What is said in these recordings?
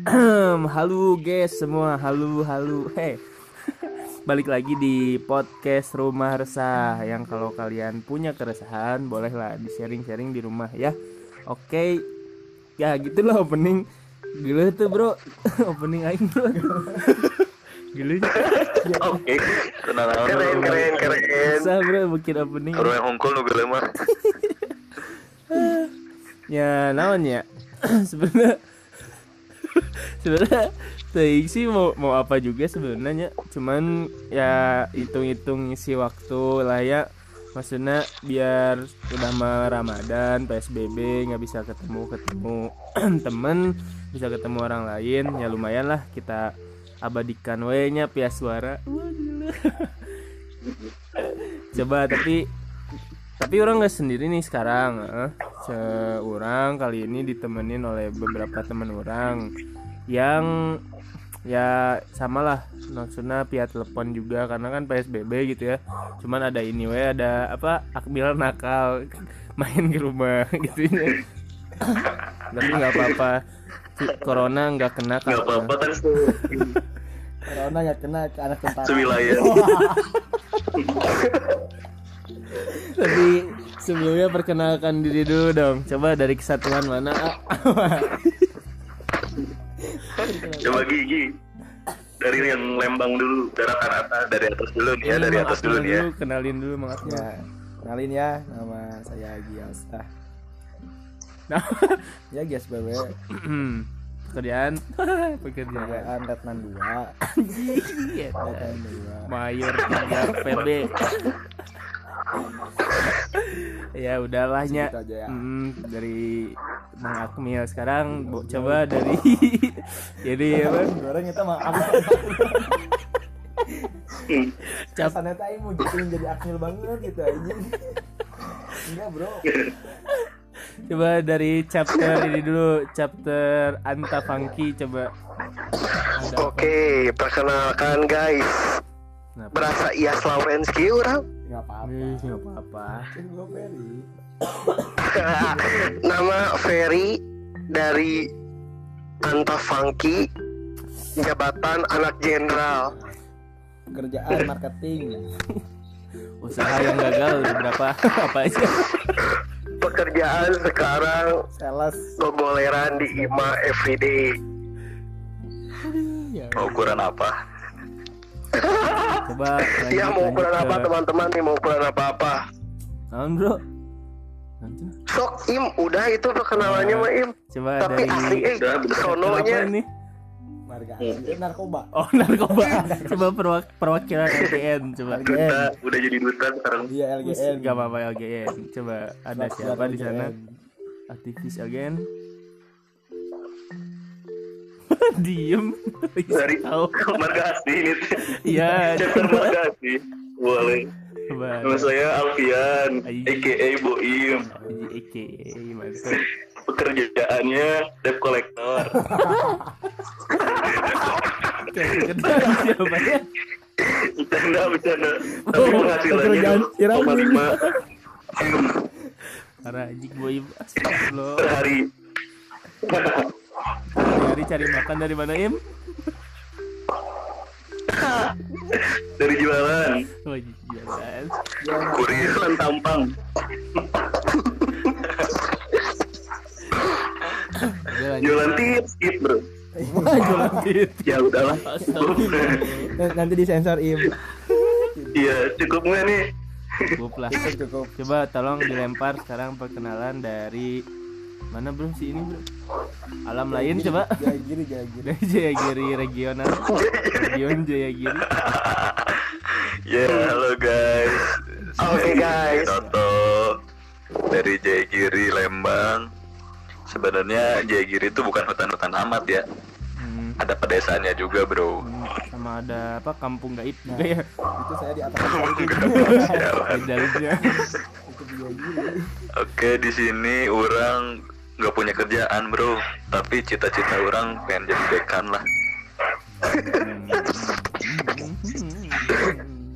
halo guys semua, halo halo. Hey. Balik lagi di podcast Rumah Resah yang kalau kalian punya keresahan bolehlah di sharing-sharing di rumah ya. Oke. Ya gitulah opening. Gila tuh, Bro. opening aing, Bro. Gila. Oke, tenang Keren, keren, keren. Bisa, Bro, bikin opening. Orang yang hongkol nu geuleuh mah. ya naon ya sebenarnya sebenarnya teuing sih mau mau apa juga sebenarnya. Cuman ya hitung-hitung isi waktu lah ya. Maksudnya biar udah mau Ramadan PSBB nggak bisa ketemu ketemu temen bisa ketemu orang lain ya lumayan lah kita abadikan we nya pia suara. Coba tapi tapi orang nggak sendiri nih sekarang eh. seorang kali ini ditemenin oleh beberapa teman orang yang ya sama lah maksudnya via telepon juga karena kan PSBB gitu ya. Cuman ada ini we ada apa akbil nakal main ke rumah gitu ya. Tapi nggak apa-apa. Corona nggak kena Enggak apa-apa kan Corona nggak kena ke anak tentara. sewilayah. tapi sebelumnya perkenalkan diri dulu dong. Coba dari kesatuan mana Coba gigi. Dari yang Lembang dulu, daratan atas, dari atas dulu nih ya, dari atas dulu nih ya. kenalin dulu Mang Akmal. Ya, kenalin ya, nama saya Gias. Ah, Nah, ya Gias BW, pekerjaan pekerjaan kerjaan Letnan 2. Iya, Letnan 2. mayor 3 PB ya udahlah nya Segitu aja ya. Hmm, dari Mang Akmil sekarang bo- coba dari jadi apa Goreng itu mah apa? cap Kesannya tadi mau jadi jadi akmil banget gitu aja. Enggak bro. coba dari chapter ini dulu chapter Anta Funky coba? Oke, perkenalkan guys. Kenapa? Berasa Ias Laurensky orang. Enggak apa-apa. Ih, nggak apa-apa Ferry. Nama Ferry dari Anta Funky jabatan anak jenderal. Kerjaan marketing. usaha yang gagal berapa apa aja Pekerjaan sekarang Sales. gogoleran di IMA everyday. ya, ukuran apa? Coba lanjut, Ya mau ukuran apa teman-teman nih mau ukuran apa-apa. Naon, bro Nanti. Sok Im, udah itu perkenalannya mah Im. coba Tapi dari asli eh sononya apa ini Marga. Itu narkoba. oh narkoba coba perwak- perwakilan LGN coba Duta, udah jadi duta sekarang. Iya LGN. Gak apa-apa LGN Coba ada siapa di sana LGN. Aktivis LGN Diem Dari Tahu marga asli ini. Iya Chapter coba marga asli. Boleh. Nama saya Alfian, aka Boim. Eke Mantap Pekerjaannya debt collector. Siapa ya Bercanda, bercanda. Tapi Oh, penghasilannya pekerjaan Irawan. 2,5 Para Haji Boy Astagfirullah per hari. Hari cari makan dari mana Im? Dari jualan. Oh jalan Kurir dan tampang. Udah lanjut Jualan tips, gitu bro. Wah, Jualan tit Ya udahlah. Nanti- Nanti disensor Im. Iya, cukup nggak nih? Cukup lah Cukup. Coba tolong dilempar sekarang perkenalan dari Mana bro si ini bro Alam lain coba Jagiri jagiri. dari Jayagiri regional region Jayagiri Ya, halo guys. Oke, guys. Toto dari Jayagiri Lembang. Sebenarnya Jayagiri itu bukan hutan-hutan amat ya. hmm, Ada pedesaannya juga, bro. hmm, sama ada apa kampung gaib juga ya Itu saya di atas Itu jagiri. Oke, di sini orang nggak punya kerjaan, bro. Tapi cita-cita orang pengen jadi dekan lah.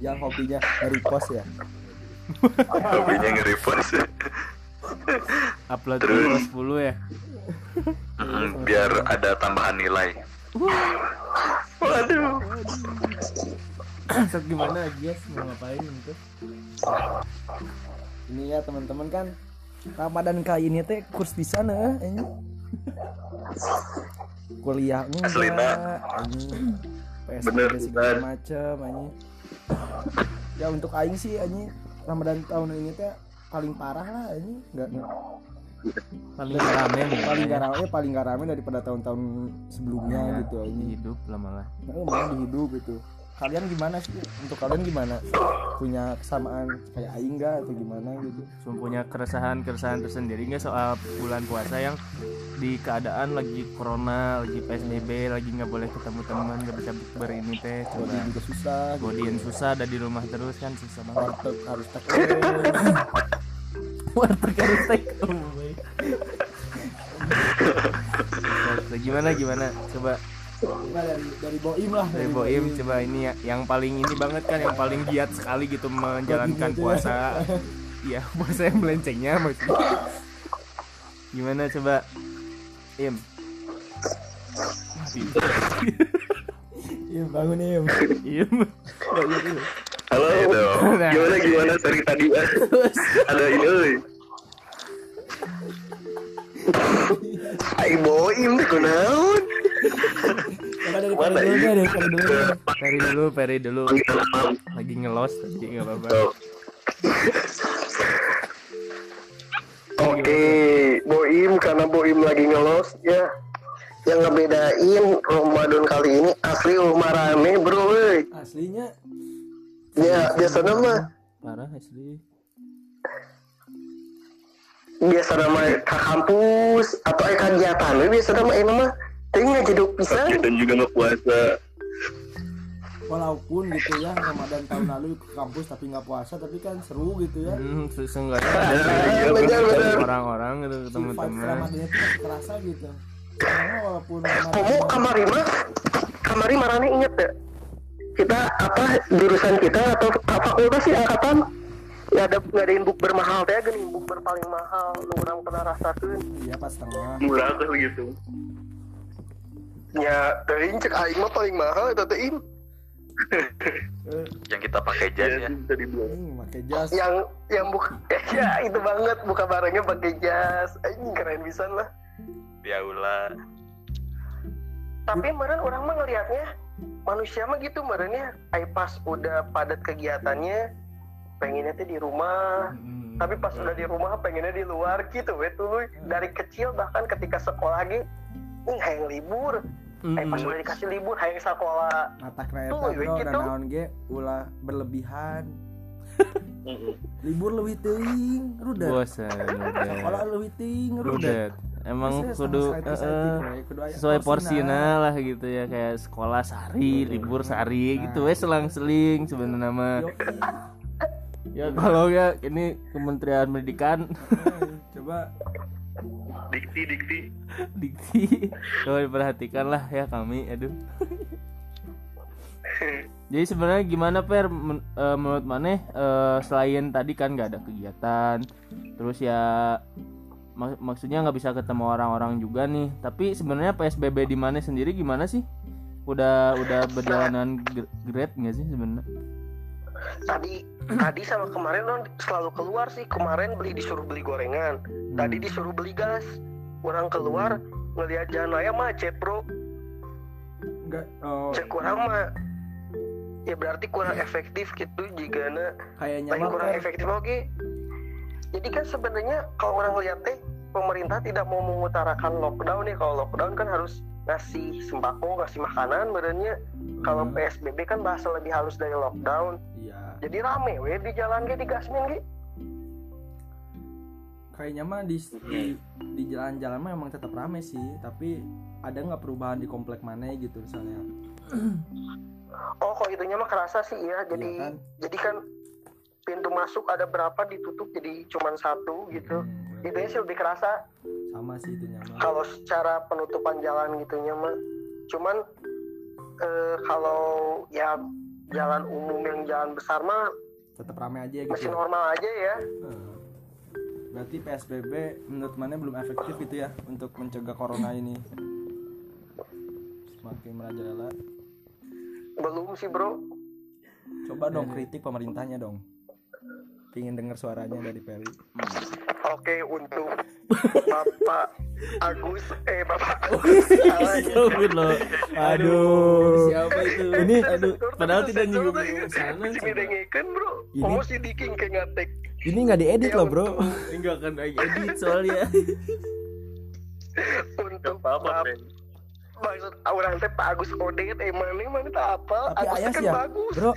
Yang hobinya pos ya. Hobinya nge-repost. upload Terus? terus 10 ya Mm, biar ada tambahan nilai Waduh. Sok gimana Gias mau ngapain gitu ini ya teman-teman kan Ramadan kali ini teh kurs di sana ini kuliah enggak ini Bener, PSBB segala macam ini ya untuk aing sih ini Ramadan tahun ini teh paling parah lah ini enggak enggak. Paling rame nih paling gak rame paling gak rame daripada tahun-tahun sebelumnya gitu di ini hidup lah. Malah nah, malah di hidup itu kalian gimana sih? Untuk kalian gimana? Punya kesamaan kayak aing gak atau gimana gitu? Cuma punya keresahan keresahan tersendiri nggak soal bulan puasa yang di keadaan lagi corona lagi psbb lagi nggak boleh ketemu teman nggak bisa bukber ini teh Body juga susah gitu. godin susah ada di rumah terus kan susah banget. Warteg harus take away. Warteg harus take away. Gimana gimana? Coba dari boim lah dari Boim coba ini ya yang paling ini banget kan yang paling giat sekali gitu menjalankan Boim aja. puasa iya puasa yang melencengnya maksudnya. Gimana coba? Im. Iya bangun im. Im. Halo. Nah. gimana gimana? Dari tadi ada ini euy. Ai boim. Coba dari Mana Peri dulu deh dari Peri dulu. Peri dulu Peri dulu. Lagi ngelos tadi nggak apa-apa. Tuh. Oke, boim karena boim lagi ngelos ya. Yang ngebedain Ramadan kali ini asli rumah rame bro aslinya? Ya biasanya mah parah asli. Biasa nama ke kampus atau ke kegiatan biasa nama ini mah tapi nggak jeduk pisan dan juga nggak puasa. Walaupun gitu ya Ramadan tahun lalu ke kampus tapi nggak puasa tapi kan seru gitu ya. Hmm, seenggaknya ada benar benar orang-orang gitu si ketemu vibe teman Ramadannya tuh kerasa gitu. Karena walaupun Ramadan kamari mah kamari marane inget ya kita apa jurusan kita atau apa fakultas sih angkatan? Ya ada ngadain buk bermahal teh gini buk berpaling mahal lu orang pernah rasakan. Iya pas tengah. Murah tuh gitu ya teuing cek aing mah paling mahal eta teh im. Eh, yang kita pakai jas ya. bisa dibilang ini pakai jas. Yang yang buka ya itu banget buka barangnya pakai jas. Anjing keren bisa lah. Ya ulah. Tapi kemarin orang mah ngelihatnya manusia mah gitu kemarinnya ay pas udah padat kegiatannya pengennya tuh di rumah. Hmm. tapi pas udah di rumah pengennya di luar gitu we tuh dari kecil bahkan ketika sekolah lagi nih hayang libur pas Hmm. udah dikasih libur hayang sekolah mata kereta Tuh, bro dan gitu. naon ge ulah berlebihan. Libur lebih ting rudet. Bosan sekolah lebih ting rudet. Udah emang kudu eh, aya sesuai porsina lah gitu ya kayak sekolah sehari libur sehari gitu wes selang-seling sebenarnya mah. Ya kalau ya ini Kementerian Pendidikan. Eh, coba dikti dikti. Dikti. Coba diperhatikan lah ya kami aduh. Jadi sebenarnya gimana per? Men- eh, menurut maneh eh, selain tadi kan nggak ada kegiatan terus ya mak- maksudnya nggak bisa ketemu orang-orang juga nih. Tapi sebenarnya psbb di mana sendiri gimana sih? Udah udah berjalanan gr- great nggak sih sebenarnya tadi tadi sama kemarin non selalu keluar sih. Kemarin beli disuruh beli gorengan. Tadi disuruh beli gas. Orang keluar ngelihat jalan raya macet bro. Enggak oh, cek kurang mah. Ya berarti kurang efektif gitu jika na kayaknya paling kurang Per, efektif oke? Jadi kan sebenarnya kalau orang lihat teh pemerintah tidak mau mengutarakan lockdown ya kalau lockdown kan harus ngasih sembako ngasih makanan berenya kalau Hmm. psbb kan bahasa lebih halus dari lockdown. Iya. Jadi rame we di jalan ge di gasmin ge. Kayaknya mah di di, di jalan-jalan mah emang tetap rame sih tapi ada nggak perubahan di komplek mana gitu misalnya? Oh kalau itunya mah kerasa sih ya jadi Iya kan? jadi kan pintu masuk ada berapa ditutup jadi cuman satu gitu. Hmm, itunya sih lebih kerasa sama sih itunya mah kalau secara penutupan jalan gitunya mah cuman eh, kalau ya jalan umum yang jalan besar mah tetap rame aja masih gitu normal aja ya. Heeh. berarti PSBB menurut mana belum efektif gitu ya untuk mencegah corona ini? Semakin merajalela. Belum sih bro. Coba dong kritik pemerintahnya dong. Pingin dengar suaranya dari Peri oke untuk bapak Agus eh bapak Agus salah ya. Covid loh. Aduh. Siapa itu? Ini aduh, padahal tidak nyinggung sana. Si ngedengekeun, bro Ini- Kamu si diking ke ngatek ini nggak diedit Ya, loh bro Enggak akan lagi edit soalnya. untuk apa apa bap- maksud orang teh Pak Agus Odet eh mana mana tak apa tapi Agus ayah kan sih ya bagus bro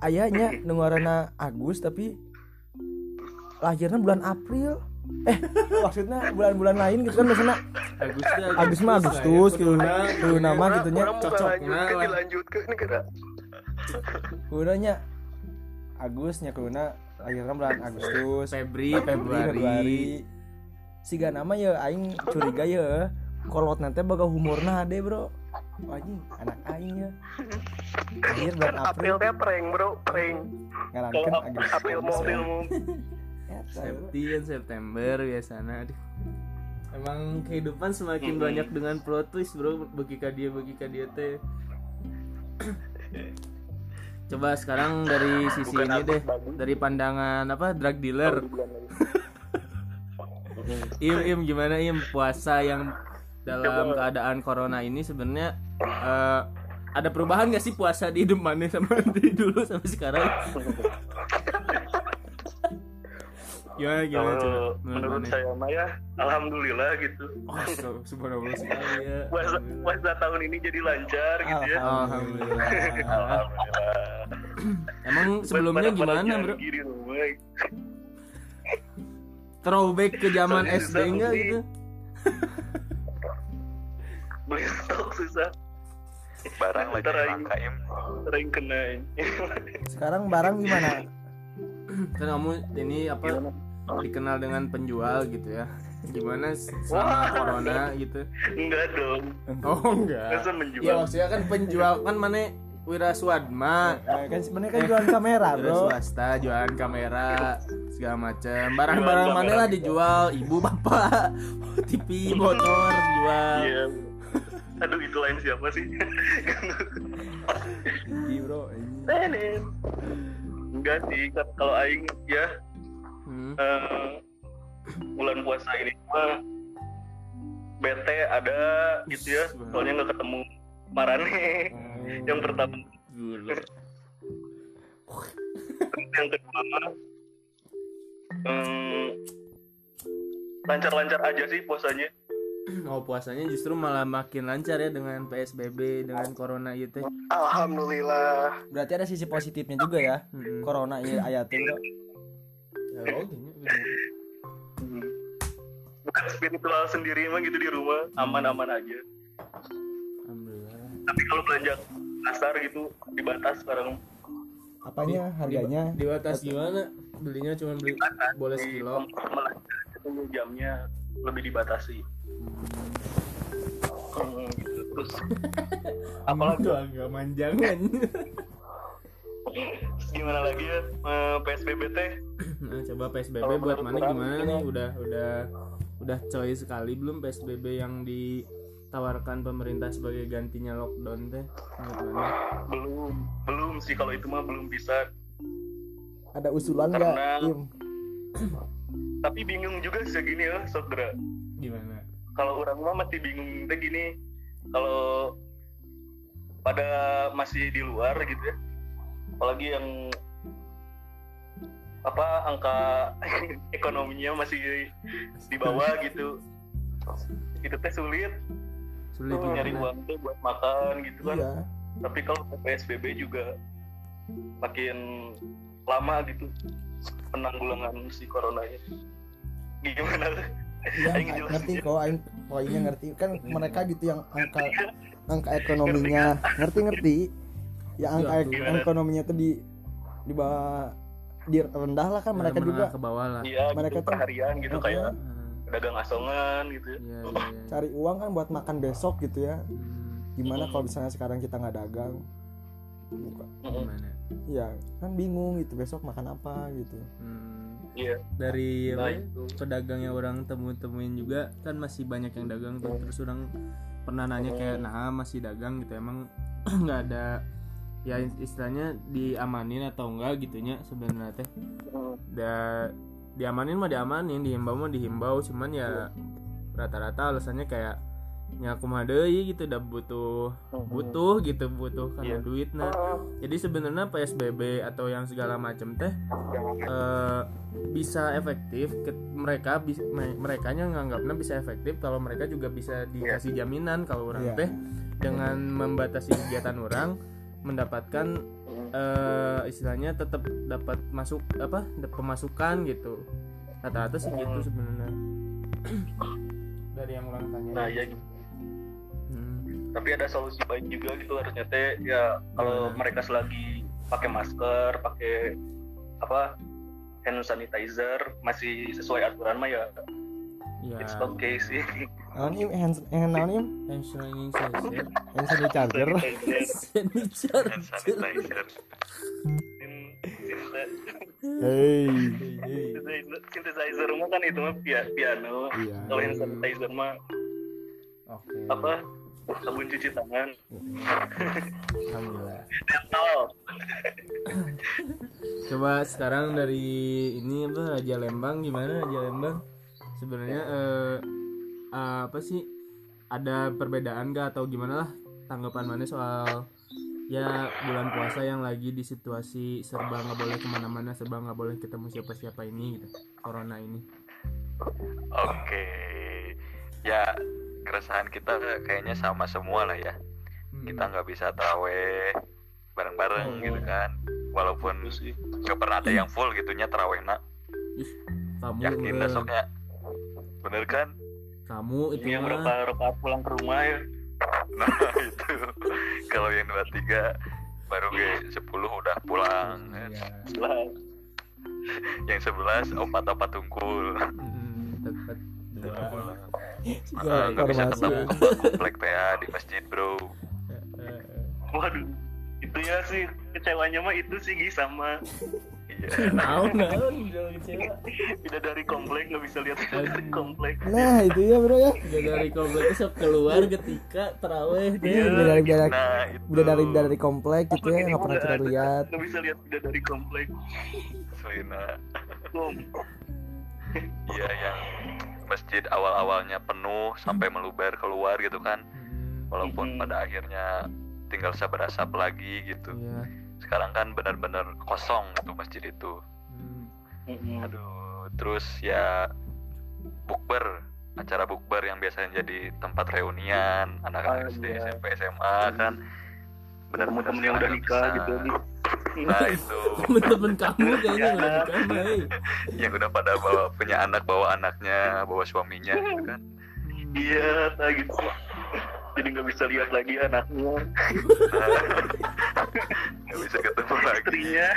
ayahnya nungguarana Agus tapi lahirnya bulan April. Eh maksudnya bulan-bulan lain gitu kan biasanya. Agustus. Agus mah Agustus gitu kudu nama gitunya cocok. Nah, dilanjutkan ini kira kudanya Agusnya kuduna lahirnya bulan Agustus. Febri, Februari. Februari. siga nama ya aing curiga ya. Kolot nanti baga humorna ade bro. Anjing anak aing ya. Lahir bulan kan April. April teh prank bro prank. Agustus April bro. Septian September biasanya. Aduh. Emang kehidupan semakin banyak dengan plot twist bro bagi ka dia bagi ka dia teh. Coba sekarang dari sisi Bukan ini deh, bagus. dari pandangan apa drug dealer. Im, im gimana im puasa yang dalam keadaan corona ini sebenarnya eh, ada perubahan gak sih puasa di hidup mana sama di dulu sampai sekarang? Gimana gimana Kalau menurut Maneh? saya mah ya alhamdulillah gitu. Oh, subhanallah sekali ya. puasa puasa tahun ini jadi lancar gitu ya. Alhamdulillah. alhamdulillah. Emang sebelumnya gimana, Bro? Throwback ke zaman Soalnya SD enggak gitu? beli stok susah. Barang lagi Ntar aing- langka im sering kena sekarang barang gimana? Kan kamu ini apa dikenal dengan penjual gitu ya. Gimana sama corona gitu? enggak dong. Oh, enggak. masa menjual? Ya maksudnya kan penjual kan mana Wira Swadma Eh, kan sebenarnya kan jualan kamera Wira bro. Swasta jualan kamera segala macam barang-barang mana lah dijual? Ibu bapak TV motor jual. Iya. Aduh itu lain siapa sih? Tinggi bro enggak sih kalau aing ya Hmm. eh, bulan puasa ini mah bete ada gitu ya soalnya nggak ketemu Marane yang pertama Gula. yang kedua em, lancar-lancar aja sih puasanya Oh puasanya justru malah makin lancar ya dengan PSBB dengan corona gitu. Alhamdulillah berarti ada sisi positifnya juga ya Mm-mm. corona ayatin bro Gini, gini. bukan spiritual sendiri mah gitu di rumah aman-aman aja Alhamdulillah. tapi kalau belanja kasar gitu dibatas sekarang apanya harganya Di batas gimana? Belinya cuma beli boleh sekilo. jamnya lebih dibatasi Hmm, gitu. terus apalagi Tuh agak manjangan. gimana lagi ya eh, PSBB teh Nah, coba PSBB Kalau buat mana gimana nih? Udah udah udah coy sekali. Belum PSBB yang ditawarkan pemerintah sebagai gantinya lockdown teh? Belum belum sih. Kalau itu mah belum bisa. Ada usulan nggak Karena- tapi bingung juga sih gini ya Sodra Gimana? kalau orang mah masih bingung teh gini. Kalau pada masih di luar gitu ya apalagi yang apa angka ekonominya masih di bawah gitu. Itu teh sulit. Sulit tuh nyari uang teh buat makan gitu kan. Iya. Tapi kalau PSBB juga makin lama gitu penanggulangan si corona ini gimana? Iya ngerti kok aing poinnya ngerti. Kan mereka gitu yang angka angka ekonominya. Ngerti ngerti ya angka Iya, ek- gimana? ekonominya tuh di di bawah di rendah lah kan mereka Menengah juga. ke bawah lah. iya Mereka gitu, tuh- perharian gitu kayak Hmm, dagang asongan gitu ya. Iya, iya. cari uang kan buat makan besok gitu ya. Hmm, gimana kalau misalnya sekarang kita nggak dagang? Buka. Gimana? Iya kan bingung gitu besok makan apa gitu. Hmm. iya. Dari apa Nah, ya, pedagang yang orang temu-temuin juga kan masih banyak yang dagang tuh. Terus orang pernah nanya kayak nah masih dagang gitu emang nggak ada ya istilahnya diamanin atau enggak gitunya sebenarnya teh Hmm. da diamanin mah diamanin dihimbau mah dihimbau cuman ya rata-rata alasannya kayak ya kumaha deui gitu udah butuh butuh gitu butuh karena Iya. duit nah jadi sebenarnya PSBB atau yang segala macam teh eh, bisa efektif ke, mereka bis, mereka nya nganggapnya bisa efektif kalau mereka juga bisa dikasih jaminan kalau orang Iya. teh dengan membatasi kegiatan orang mendapatkan eh, istilahnya tetap dapat masuk apa pemasukan gitu rata-rata sih gitu sebenarnya dari yang orang tanya nah ya gitu. Hmm. tapi ada solusi baik juga gitu harusnya teh ya kalau Gimana? mereka selagi pakai masker pakai apa hand sanitizer masih sesuai aturan mah ya ya it's okay sih naon im? Hand hand naon im? Hand sanitizer. Hand sanitizer. Hand sanitizer. Hei synthesizer mah kan itu mah pia- piano. Iya. kalau hand sanitizer mah oke. apa? Sabun cuci tangan. Alhamdulillah. Dental Coba sekarang dari ini apa? Raja Lembang gimana? Raja Lembang? Sebenarnya eh, apa sih ada perbedaan gak atau gimana lah tanggapan mana soal ya bulan puasa yang lagi di situasi serba nggak boleh ke mana-mana serba nggak boleh ketemu siapa-siapa ini gitu corona ini Oke. Ya, keresahan kita kayaknya sama semua lah ya. Kita nggak bisa taraweh bareng-bareng Oh. gitu kan. Walaupun sih nggak pernah ada yang full gitunya taraweh nak. Yakin besoknya. Bener kan? Kamu itu yang berapa rakaat pulang ke rumah ya Nah itu. Kalau yang dua tiga baru ke 10 udah pulang. kan. ya, lah Yang 11 opat-opat tungkul. mm, tepat dua pulang. Ya, Ah, nggak bisa ketemu sama komplek teh ya, di masjid bro. Eh, eh, waduh itu ya sih kecewanya mah itu sih sama Iya. Naon naon jangan kecewa tidak dari komplek nggak bisa lihat dari komplek nah itu ya bro ya Udah dari komplek itu keluar ketika teraweh deh. Iya. udah dari dari Nah udah dari dari komplek gitu ya nggak pernah kita lihat nggak bisa lihat tidak dari komplek Selina. Bom. Iya yang masjid awal-awalnya penuh sampai meluber keluar gitu kan. Walaupun Mhm. pada akhirnya tinggal sabar-asap lagi gitu. Iya. Sekarang kan benar-benar kosong gitu masjid itu. Hmm. Mm-mm. Aduh, terus ya bukber, acara bukber yang biasanya jadi tempat reunian anak-anak SD, iya. SMP, SMA kan. Benar-benar yang udah nikah gitu Gi. Nah itu Temen-temen kamu kayaknya Ya. udah nikah mah, eh. yang udah pada bawa punya anak, bawa anaknya, bawa suaminya gitu kan. iya nah gitu jadi nggak bisa lihat lagi anaknya Nggak bisa ketemu lagi. Istrinya.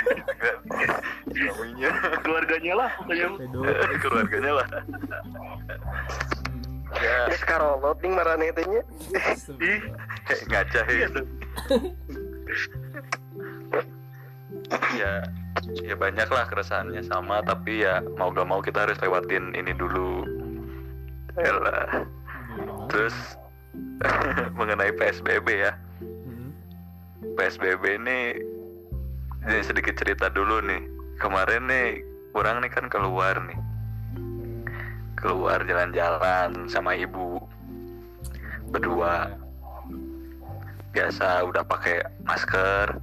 Suaminya, keluarganya lah pokoknya. Keluarganya lah. Ya, Geus karolot ning marane ih ngaca iya ya. ya ya banyak lah keresahannya sama tapi ya mau gak mau kita harus lewatin ini dulu. Yalah. terus mengenai PSBB ya. Hmm. PSBB ini ini sedikit cerita dulu nih. Kemarin nih kurang nih kan keluar nih. Keluar jalan-jalan sama ibu. Berdua. Biasa udah pakai masker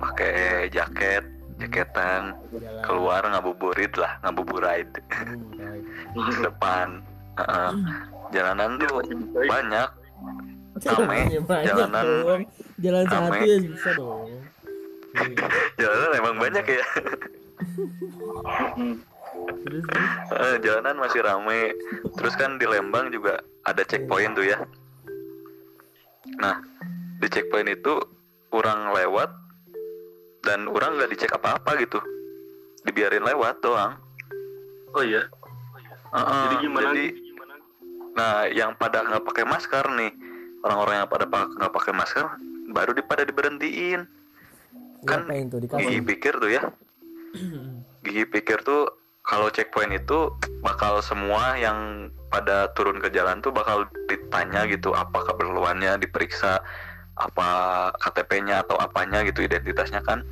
pakai jaket jaketan. Keluar ngabuburit lah ngabuburit. Uh, ke depan Heeh. jalanan tuh banyak Rame, Jalannya banyak jalanan dong. Jalan rame. satu ya bisa dong. Iya. jalanan emang banyak ya Terus terus. Eh, jalanan masih rame terus kan di Lembang juga ada checkpoint tuh ya nah di checkpoint itu orang lewat dan orang nggak dicek apa-apa gitu dibiarin lewat doang oh iya Heeh, jadi gimana jadi Gi? gimana Nah, yang pada nggak pakai masker nih, orang-orang yang pada pa- nggak pakai masker, baru di pada diberhentiin. Kan tuh Gigi pikir tuh ya, gigi pikir tuh kalau checkpoint itu bakal semua yang pada turun ke jalan tuh bakal ditanya gitu apa keperluannya diperiksa apa KTP-nya atau apanya gitu identitasnya kan.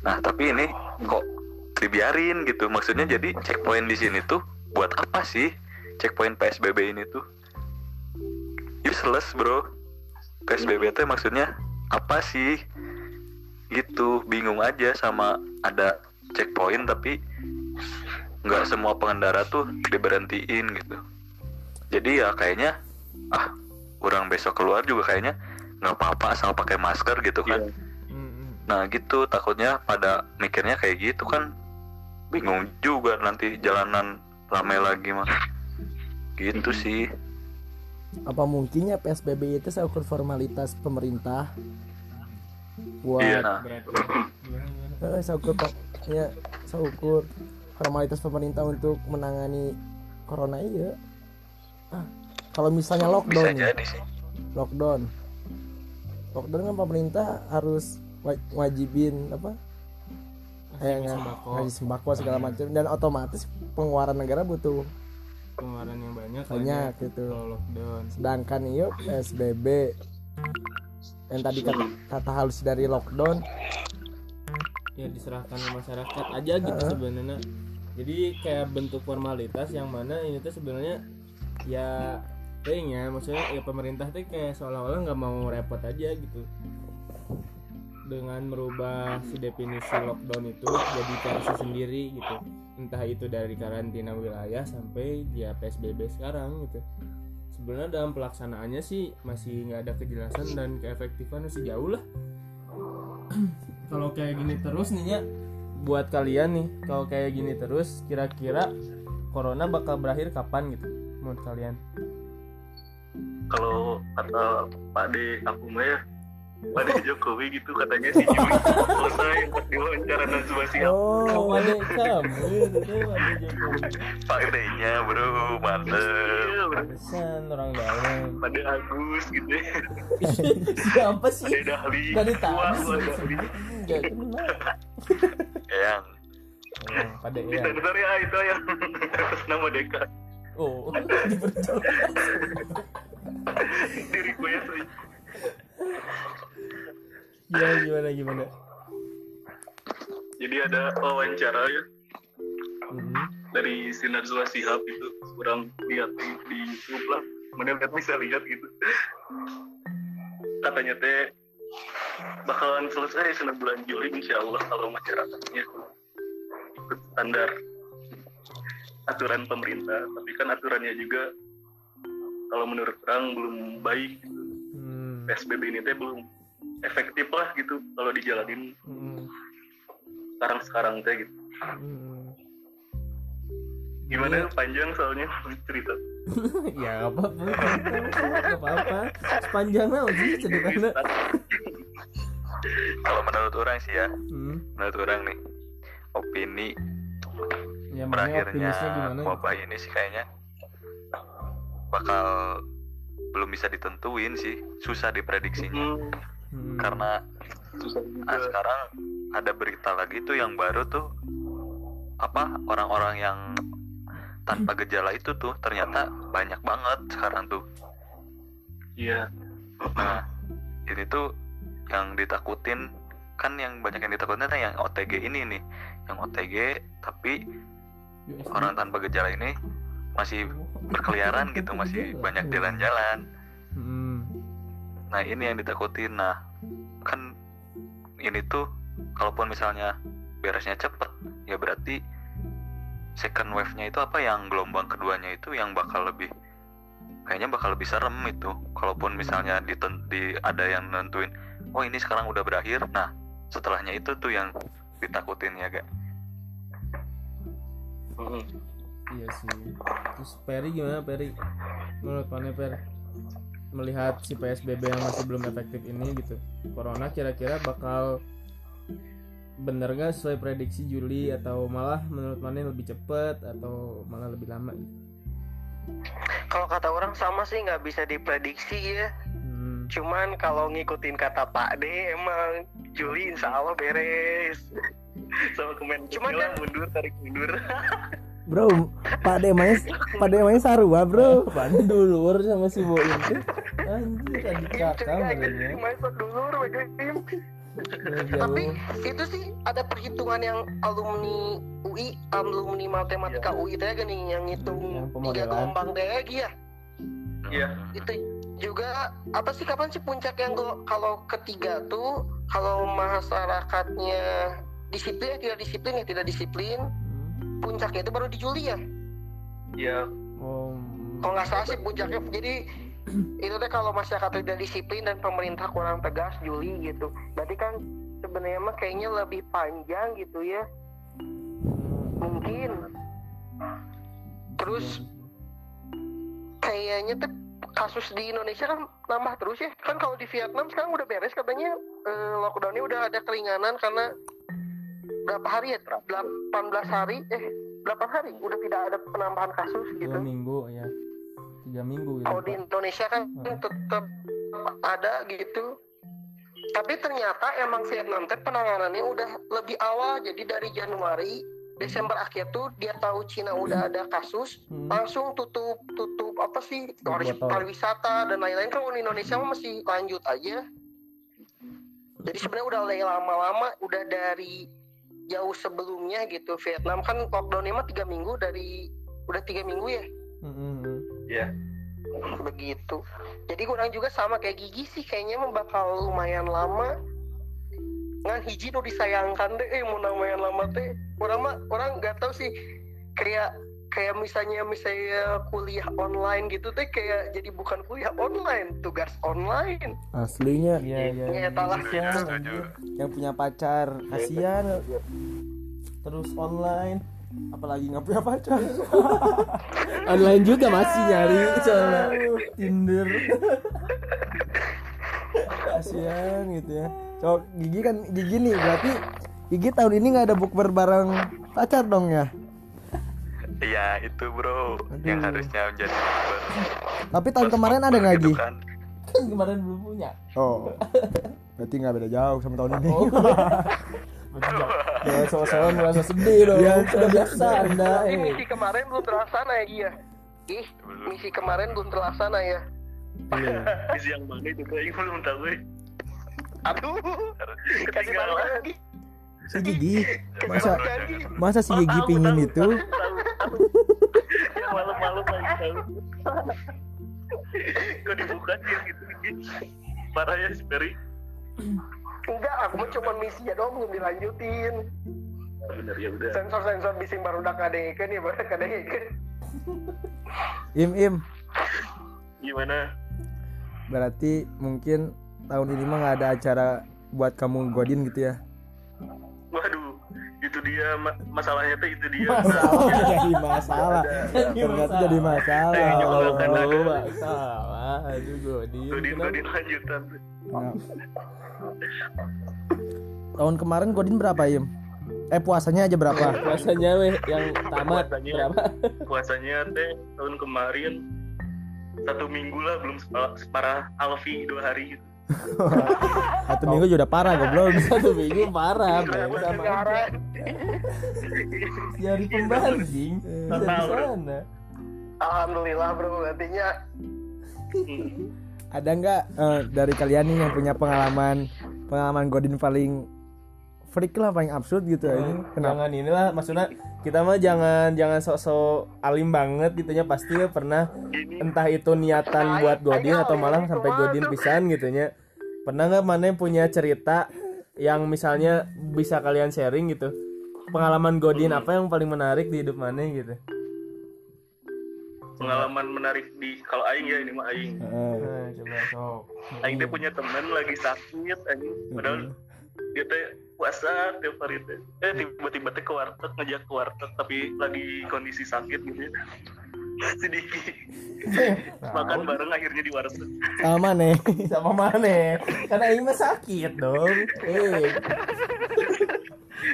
Nah tapi ini kok dibiarin gitu. Maksudnya jadi checkpoint di sini tuh buat apa sih checkpoint PSBB ini tuh useless bro. PSBB itu maksudnya apa sih? Gitu bingung aja sama ada checkpoint tapi nggak semua pengendara tuh diberhentiin gitu. Jadi ya kayaknya ah orang besok keluar juga kayaknya nggak apa-apa asal pakai masker gitu kan. Mm-mm. nah gitu takutnya pada mikirnya kayak gitu kan. Bingung juga nanti jalanan ramai lagi mah gitu sih. Apa mungkinnya PSBB itu seukur formalitas pemerintah? Buat Iya. nah. Berarti eh, seukur ya seukur formalitas pemerintah untuk menangani corona iya. Ah kalau misalnya bisa lockdown nih, jadi sih. Lockdown. Lockdown kan pemerintah harus wa- wajibin apa? Kayak nggak- sembako. ngasih sembako segala macam. Dan otomatis pengeluaran negara butuh pengeluaran yang banyak banyak ya, gitu. lockdown sedangkan iyo PSBB yang tadi kata, kata halus dari lockdown. Ya diserahkan ke masyarakat aja gitu sebenarnya. Jadi kayak bentuk formalitas yang mana ini tuh sebenarnya ya kayaknya maksudnya ya pemerintah tuh kayak seolah-olah nggak mau repot aja gitu dengan merubah si definisi lockdown itu jadi versi sendiri gitu. Entah itu dari karantina wilayah sampai dia PSBB sekarang gitu. Sebenarnya dalam pelaksanaannya sih masih nggak ada kejelasan dan keefektifan masih jauh lah. Kalau kayak gini terus nih ya buat kalian nih kalau kayak gini terus kira-kira corona bakal berakhir kapan gitu menurut kalian? Kalau kata Pak D aku ya Pak D Jokowi gitu katanya si Juli selesai pas diwawancara Najwa Shihab. Oh ada kamu itu ada Jokowi Pak D-nya bro mantep. Iya. Pantesan orang dalam. Pak D Agus gitu. Siapa sih? D Dahli. Wah, ditahan wah, Dahli. Gak kenal. Yang. Oh, pada di ya sensor ya itu yang atas nama Deka. Oh diperjelas di request aja. ya gimana gimana jadi ada wawancara ya Hmm. dari si Najwa Shihab itu kurang lihat di, di YouTube lah mana lihat bisa lihat gitu katanya teh bakalan selesai senang bulan Juli insya Allah kalau masyarakatnya ikut standar aturan pemerintah tapi kan aturannya juga kalau menurut orang belum baik Hmm. PSBB ini teh belum efektif lah gitu kalau dijalanin. Hmm. sekarang sekarang teh gitu. Hmm. gimana panjang soalnya cerita? Ya apa apa apa apa sepanjang lah sih ceritanya kalau menurut orang sih ya hmm. menurut orang nih opini ya berakhirnya wabah ini sih kayaknya bakal belum bisa ditentuin sih susah diprediksinya. Hmm, Hmm. karena ah, juga. sekarang ada berita lagi tuh yang baru tuh apa orang-orang yang tanpa gejala itu tuh ternyata banyak banget sekarang tuh Iya. nah ini tuh yang ditakutin kan yang banyak yang ditakutin kan yang OTG ini nih yang OTG tapi orang tanpa gejala ini masih berkeliaran gitu masih banyak jalan-jalan Hmm. Nah ini yang ditakutin nah kan ini tuh kalaupun misalnya beresnya cepet ya berarti second wave-nya itu apa yang gelombang keduanya itu yang bakal lebih kayaknya bakal lebih serem itu kalaupun misalnya diten- di ada yang nentuin oh ini sekarang udah berakhir nah setelahnya itu tuh yang ditakutin ya gak Hmm. Iya sih. Terus Peri gimana Peri? Menurut Pane Per melihat si PSBB yang masih belum efektif ini gitu. Corona kira-kira bakal bener gak sesuai prediksi Juli atau malah menurut Pane lebih cepet atau malah lebih lama gitu? Kalau kata orang sama sih nggak bisa diprediksi ya. Hmm. Cuman kalau ngikutin kata Pak D emang Juli insya Allah beres. sama kemen Cuman Cuman kan- mundur tarik mundur bro pak demanya pak demanya sarua bro Pan dulur sama si Boim. Anjir kan kakak merenya. Masuk dulu, mereka tim. Tapi itu sih ada perhitungan yang alumni UI, alumni matematika UI teh gini yang ngitung tiga pemodelan. gelombang teh ya. Iya. Itu juga apa sih kapan sih puncak yang kalau ketiga tuh kalau masyarakatnya disiplin ya tidak disiplin ya tidak disiplin puncaknya itu baru di Juli ya? Iya. Oh. kalau nggak salah sih puncaknya jadi itu teh kalau masyarakat tidak disiplin dan pemerintah kurang tegas Juli gitu. Berarti kan sebenarnya mah kayaknya lebih panjang gitu ya. Mungkin. Terus kayaknya tuh kasus di Indonesia kan nambah terus ya. Kan kalau di Vietnam sekarang udah beres katanya eh, lockdownnya udah ada keringanan karena berapa hari ya? 18 hari? Eh 8 hari? Udah tidak ada penambahan kasus gitu? Dua minggu ya. Tiga minggu gitu. kalau di Indonesia kan tetap ada gitu. Tapi ternyata emang Vietnam teh penanganannya udah lebih awal. Jadi dari Januari Desember akhir tuh dia tahu Cina udah ada kasus. Hmm. langsung tutup tutup apa sih? Pariwisata dan lain-lain. Kalau di Indonesia mah masih lanjut aja. Jadi sebenarnya udah lama-lama udah dari jauh sebelumnya gitu. Vietnam kan lockdownnya mah tiga minggu dari udah tiga minggu ya? Mm-mm. Iya. begitu. Jadi kurang juga sama kayak gigi sih kayaknya mah bakal lumayan lama. Ngan hiji nu disayangkan deh eh mau lumayan lama teh. Orang mah orang nggak tahu sih. Kayak kayak misalnya misalnya kuliah online gitu teh kayak jadi bukan kuliah online tugas online aslinya Iya iya. Ya, talah. Kasihan, Setuju. anjir. yang punya pacar kasihan terus online apalagi nggak punya pacar Online juga masih nyari soalnya. Tinder kasihan gitu ya so gigi kan gigi nih berarti gigi tahun ini nggak ada bukber bareng pacar dong ya Iya itu bro yang Aduh. harusnya menjadi bukber. tapi tahun kemarin ada nggak gitu Gi? kan. Kemarin belum punya. oh berarti nggak beda jauh sama tahun ini Oh. Jangan soal-soal merasa sedih dong. Iya, Sudah biasa Anda. Tapi misi kemarin belum terlaksana ya Gia ih misi kemarin belum terlaksana ya Iya. Misi yang mana itu kayak belum tahu. aduh kasih tahu Ketinggalan. lagi si gigi masa masa si gigi pingin itu malu-malu. Kok dibuka sih yang gitu gitu. Parah ya si Ferry. enggak aku cuma misi ya doang belum dilanjutin Bener ya udah. sensor-sensor bising baru udah kadekeun ya baru kadekeun im im Gimana? berarti mungkin tahun ini mah nggak ada acara buat kamu godin gitu ya itu dia ma- masalahnya tuh itu dia. jadi masalah ternyata jadi masalah Eh, Oh, makan lagi. salah. Aduh, Godin. Godin? Godin lanjutan. Nah. tahun kemarin godin berapa im eh puasanya aja berapa Puasanya weh yang tamat Puasanya. berapa? Puasanya teh tahun kemarin satu minggu lah belum sepa- separah Alfi dua hari gitu. Satu minggu juga udah parah goblok. Satu minggu parah, Bang. Sama negara Nyari pembanding. Bisa di sana. alhamdulillah bro. Artinya ada nggak eh, dari kalian nih yang punya pengalaman pengalaman godin paling freak lah paling absurd gitu ya? Ini kenapa? Jangan inilah maksudnya kita mah jangan jangan sok-sok alim banget gitunya pasti pernah entah itu niatan buat godin atau malah sampai godin pisan gitunya pernah nggak mana punya cerita yang misalnya bisa kalian sharing gitu pengalaman godin apa yang paling menarik di hidup mana gitu pengalaman menarik di kalau aing ya ini mah aing. Coba sok Aing teh punya temen lagi sakit anjing. Padahal dia teh puasa tiap hari teh. Eh tiba-tiba teh ke warteg ngajak ke warteg tapi lagi kondisi sakit gitu Sedikit makan bareng akhirnya di warteg. sama nih. Sama mana? Karena ini mah sakit dong. Eh.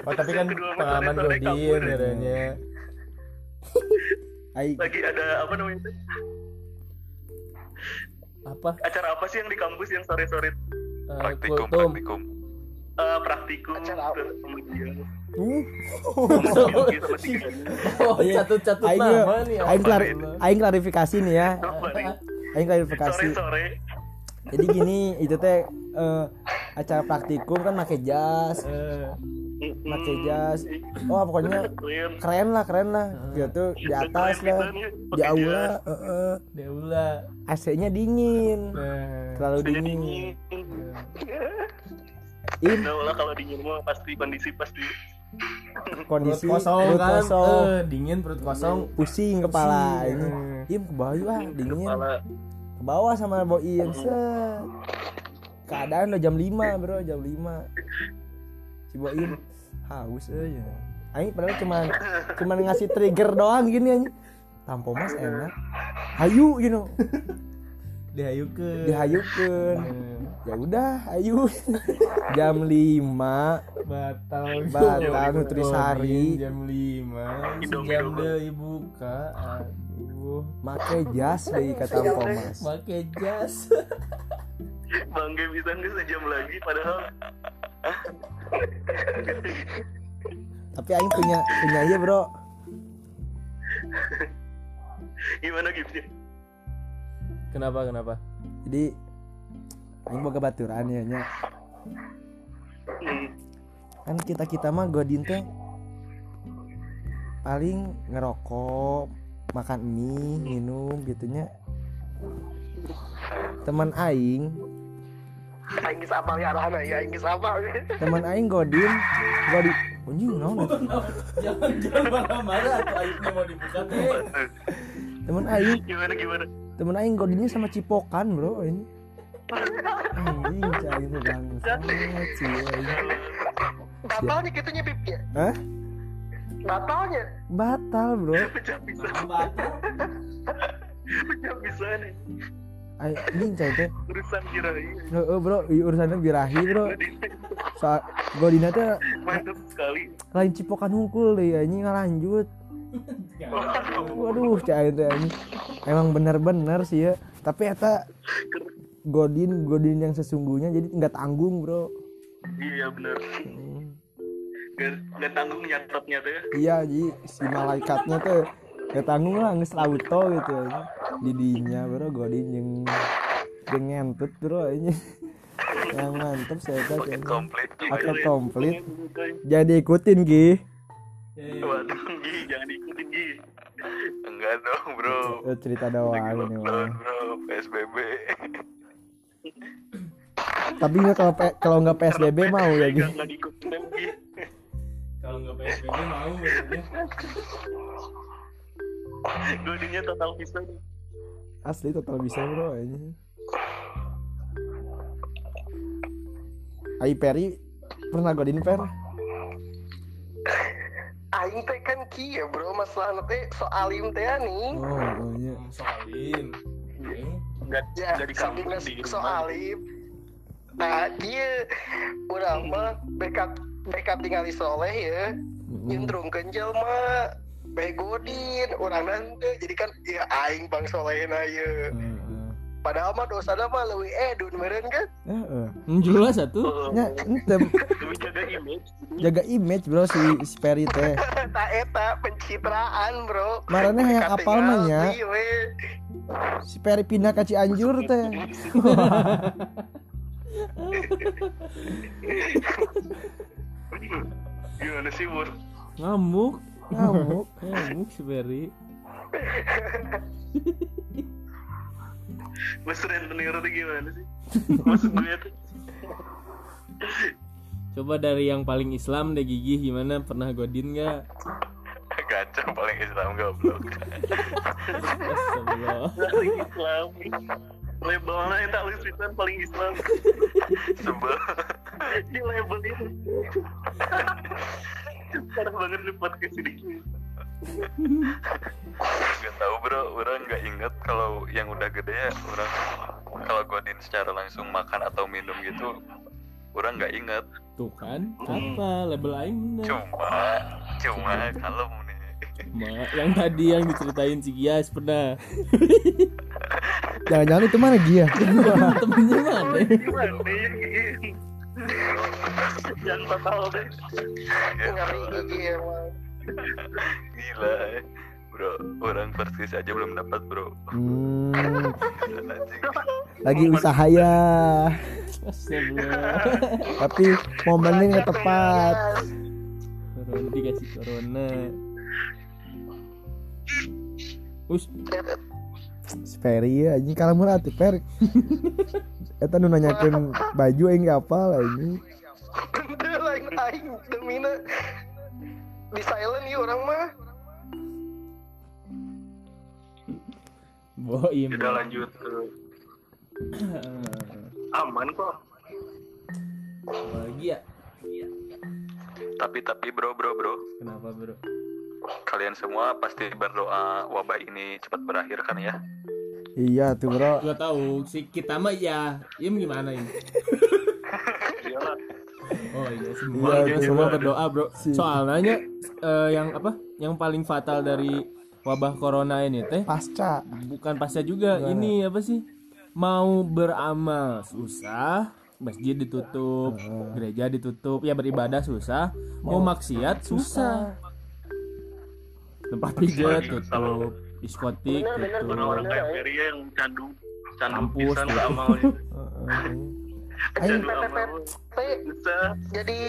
Oh, tapi kan pengalaman godin katanya. Ai, Lagi ada apa namanya apa? Acara apa sih yang di kampus yang sore-sore? Eh, Praktikum kultum. praktikum. Eh, praktikum terus kemudian Uh, Oh, Iya. catut-catut aing nama nih. aing, klari- aing klarifikasi nih ya. Aing klarifikasi. sore Jadi gini, itu teh eh, acara praktikum kan pakai jas, Eh, pakai jas. Oh, pokoknya keren lah, keren lah. Gitu di atas lah. Di aula, heeh. Deula. AC-nya dingin. Nah, Terlalu dingin. Dingin In Nah, lah kalau dingin mah pasti kondisi pasti perut kondisi kosong perut kan. kosong. Eh, dingin perut kosong. pusing kepala Pusing, ini. eh. Im ke bawah ah, dingin. Ke bawah sama Boim set. Keadaan udah jam 5, Bro, jam 5. Si Boim haus aja. Aing padahal cuman cuman ngasih trigger doang gini aja. Tampo Mas enak. Hayu gitu. Dihayukeun. Dihayukeun. Eh, Ya udah, ayu. jam 5 batal Batal Nutrisari. jam 5 Hidung, jam deui buka aduh make jas deui kata Mas. make jas bangga bisa nggak sejam lagi padahal Tapi aing punya punya iya, Bro. gimana gimana kenapa kenapa? Jadi aing boga baturan ya nya. kan kita kita mah godin teh paling ngerokok makan mie minum gitunya teman aing. Aing apal ya? Arahna ya, aing apal. teman aing godin godin anjing naon eta? jangan jangan marah-marah atau aibnya mau dibuka teh. Teman aing. Gimana gimana teman aing godinnya sama cipokan bro ini anjing cai itu bangsat sih. Batalnya kitunya Pip ya. Hah? Batalnya. batal bro. Pecah bisa batal. Pecah bisa nih Aing- anjing cai teh urusan kirain Heeh, bro i- urusannya birahi bro. Soal godina teh mantap sekali. lain cipokan hungkul deh anjing ngalanjut Waduh, teh anjing. Emang bener-bener sih ya. Tapi eta Godin, Godin yang sesungguhnya jadi nggak tanggung, Bro. iya benar Hmm. nggak tanggung nyatetnya tuh ya Iya, jadi si malaikatnya tuh nggak tanggung lah geus auto gitu ya. Didinya, Bro, Godin yang yang ngentut, Bro, ini. yang mantep saya paket kayaknya. komplit Paket komplit. Jadi ikutin, Gi. waduh Gi jangan ikutin Gi enggak dong bro. Eh, Cerita doang lagi ini lockdown bro. Psbb Tapi nggak kalau kalau nggak PSBB mau ya, Gi. nggak nggak diikutin dong, Gi kalau nggak PSBB mau Godinnya total bisa nih. Asli total bisa, Bro, ini. Ai Peri pernah godin per Aing teh kan kieu bro masalah teh soalim teh nih. oh, oh iya soalin nggak Ya, nggak di saking kampus nasi di rumah. soalim. Nah, dia urang mah backup backup tinggal di soleh ya. Nyendrung kenjel mah begodin orang nanti jadi kan ya aing bang soleh na ya Heeh. Padahal mah dosa mah lebih eh dun meren kan? Heeh. jelas satu Oh, Nya ente jaga image. jaga image bro si si Peri teh. tak eta pencitraan bro. Marane yang apal mah nya si Peri pindah ke Cianjur teh. gimana sih bur? Ngamuk. Ngamuk. ngamuk si Berry mas rentenir tuh gimana sih? Maksud gue tuh? Coba dari yang paling Islam deh gigi. Gimana? Pernah godin nggak? Gacang paling Islam goblok. Astagfirullah. paling Islam. Labelnya yang tak listrikan paling Islam? Sebel. di label itu parah banget nih podcast ini Gak tahu bro, orang nggak inget kalau yang udah gede ya orang kalau godin secara langsung makan atau minum gitu, orang nggak inget. tuh kan apa label aing bener Cuma, cuma kalem nih. Ma, yang tadi yang diceritain si Gias pernah Jangan-jangan itu mana dia? temennya mana ya Jangan fatal deh. ngeri emang Gila eh. Bro, orang first kiss aja belum dapat bro Hmm, lagi usaha ya. Tapi momennya nggak tepat. corona dikasih corona Us, Sperry ya, ini kalau murah tuh per. Eta nu nanyakeun baju aing gak apal ini. Itu lain aing demina di silent ya orang mah boim. Kita lanjut ke aman kok. Lagi ya? Tapi tapi bro bro bro Kenapa bro? Kalian semua pasti berdoa wabah ini cepat berakhir kan ya Iya tuh bro. Gua tahu si kita mah ya. Im gimana ini? Iyalah. Oh iya semua Iya, kita semua iya. berdoa bro. Si- Soalnya eh, yang apa? Yang paling fatal dari wabah corona ini teh Pasca. bukan pasca juga. Ini apa sih? Mau beramal susah, masjid ditutup, Heeh. gereja ditutup, ya beribadah susah, mau, Mau- maksiat susah. Tempat pijat tutup, diskotik Bener, bener, tutup. Orang-orang kayak Ferry yang candu candu Kampus, pisan ya. Amalnya. Heeh. Aing Candu amal. PPP Bisa. jadi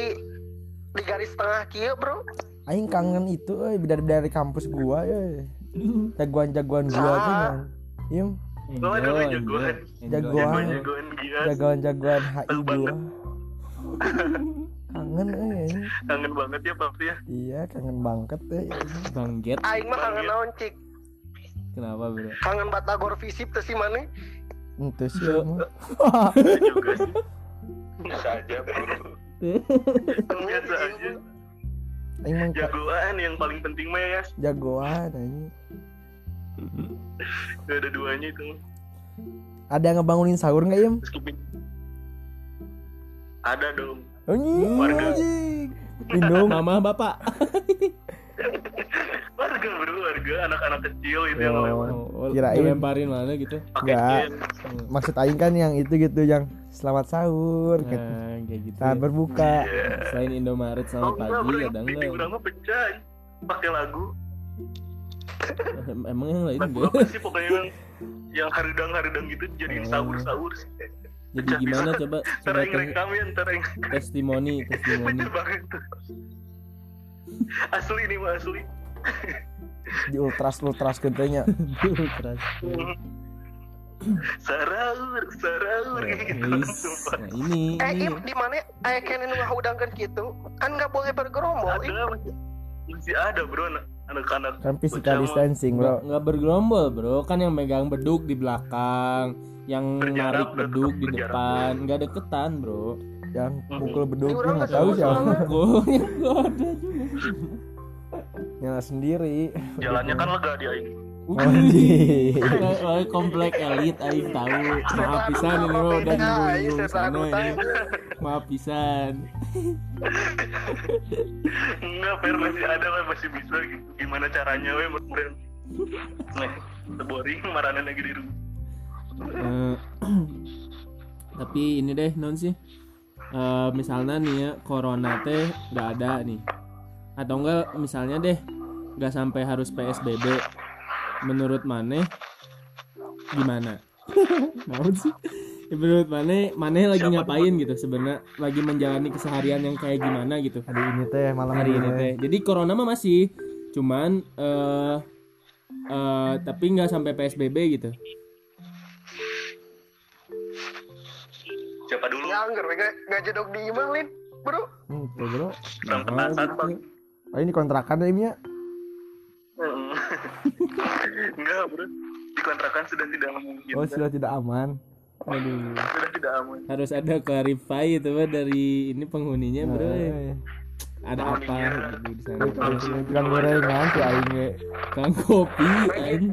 di garis tengah kia bro aing kangen itu euy dari dari kampus gua euy. Jagoan-jagoan gua tuh kan. Im, ada Enjoy, jagoan. Jagoan. Jagoan jagoan-jagoan HI gua. banget. Kangen euy. aing. Kangen banget ya pasti ya. Iya, kangen banget euy. Bang Get, aing mah kangen naon cik kenapa bro? kangen batagor visip teh si mana Ente sih. Emang. Saya juga sih. Bisa aja bro Biasa aja. Aing mah ka- Jagoan yang paling penting mah ya. jagoan anjing. Gak ada duanya itu. Ada yang ngebangunin sahur nggak Im? Meskipun ada dong. Anjing. Warga. anjing. Lindung. Mama bapak. Warga bro, warga anak-anak kecil itu yang lewat. Oh, Kirain. dilemparin mana gitu. Enggak. Maksud aing kan yang itu gitu yang selamat sahur gitu. Nah, kayak gitu. Saat berbuka. Iya. Selain Indomaret Oh selamat enggak pagi bro, ada yang TV enggak? kurang mah pecah. Pakai lagu. Em- Emang yang lain Lagu apa sih pokoknya yang yang haridang-haridang gitu jadiin Oh. sahur-sahur. Jadi gimana coba coba Ntar yang ya, yang testimoni testimoni. Asli nih mah asli. Di ultras ultras gentenya. Keras. Saraur, saraur gitu. Nah, ini eh ini im di mana aya kene nu ngahudangkeun kitu kan nggak boleh bergerombol Ada masih, masih ada bro anak- anak-anak. Kan physical distancing, Bro. nggak bergerombol bro kan yang megang beduk di belakang yang Berjarak, narik beduk di depan nggak deketan bro Yang Mhm. pukul beduk orang nggak tahu siapa. gue nggak ada juga Nyala sendiri. Jalannya kan lega dia ini. Anjing. Oh, komplek elit aing tahu maaf pisan ini mah udah iya, saya sana ini maaf pisan Enggak, Fer masih ada lah masih bisa. Gimana caranya we meren. Nih, boring maranan lagi di rumah. Eh, tapi ini deh non sih Eh, misalnya nih ya corona teh nggak ada nih. Atau enggak misalnya deh nggak sampai harus psbb menurut Maneh gimana? Naon sih? Ya, menurut Maneh Maneh lagi Siapa ngapain gitu sebenarnya? Lagi menjalani keseharian yang kayak gimana gitu. Hari ini teh malam hari ini teh. jadi corona mah masih cuman eh eh tapi nggak sampai psbb gitu Siapa dulu? ya anggar we nggak jedog di imah lin bro Hmm, Bro. Orang Nah, gitu. Bang. Oh, ini kontrakan ya? Mm. Enggak, bro. Di kontrakan sudah tidak mungkin. Oh, sudah tidak aman. Aduh. Sudah tidak aman. harus ada clarify itu mah dari ini penghuninya bro Eh, ada apa gitu di sana Ini bilang gorengan si aing we. kang kopi aing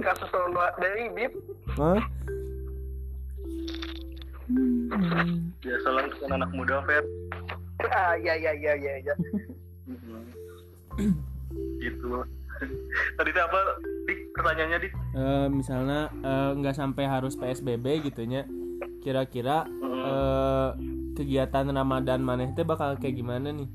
kasus tahun dari bib Hah? Biasalah itu kan anak muda, Fer. ah ya ya ya ya ya gitu. Tadi itu apa? Dik, pertanyaannya, Dik. Eh, misalnya eh, nggak sampai harus psbb gitunya kira-kira eh, kegiatan Ramadan maneh teh bakal kayak gimana nih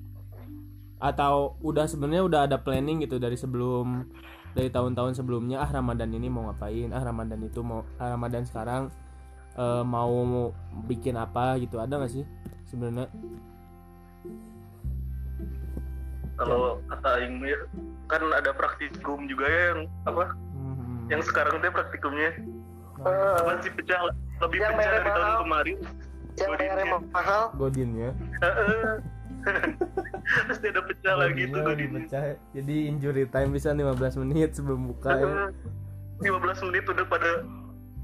atau udah sebenarnya udah ada planning gitu dari sebelum dari tahun-tahun sebelumnya ah Ramadan ini mau ngapain ah Ramadan itu mau ah, Ramadan sekarang eh, mau bikin apa gitu ada nggak sih sebenarnya kalau kata Aing ya kan ada praktikum juga ya yang apa Hmm. yang sekarang teh praktikumnya Eh, masih pecah lebih Yang pecah dari tahun kemarin yang bayarnya mahal Godin ya Heeh. pasti ada pecah lagi tuh Godin. dipecah. jadi injury time bisa 15 menit sebelum buka ya. Heeh. 15 menit udah pada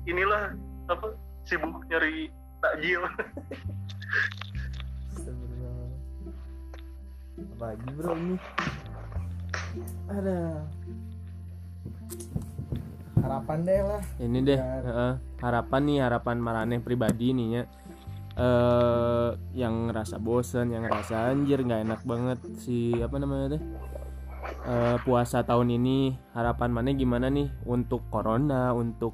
inilah apa sibuk nyari takjil. Lagi bro ini? Ada harapan deh lah. Ini deh heeh, harapan nih harapan Maraneh pribadi nih ya. Eh yang ngerasa bosen yang ngerasa anjir nggak enak banget si apa namanya teh Eh, puasa tahun ini. Harapan mana gimana nih? Untuk corona untuk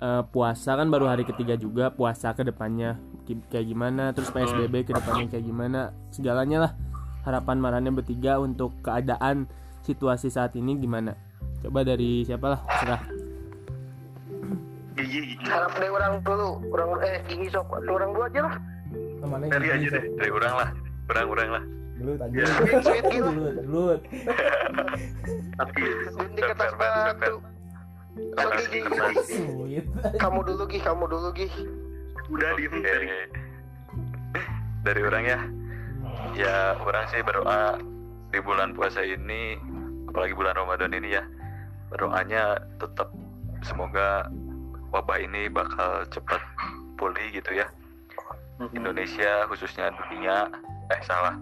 eh, puasa kan baru hari ketiga juga puasa ke depannya kayak gimana terus PSBB ke depannya kayak gimana segalanya lah. Harapan Maraneh bertiga untuk keadaan situasi saat ini gimana? Coba dari siapa lah serah gigi gigi. Harap deh orang dulu orang eh gigi sok orang dulu aja lah. Temannya Dari aja deh. dari orang lah orang-orang lah. Dulu tadi. Ya. gitu dulu dulu. Tapi di kertas batu so gigi. kamu dulu gih kamu dulu gih udah diem Oke. dari dari orang ya. Ya orang sih berdoa di bulan puasa ini apalagi bulan Ramadan ini ya berdoanya tetap semoga wabah ini bakal cepat pulih gitu ya. Indonesia khususnya dunia eh salah.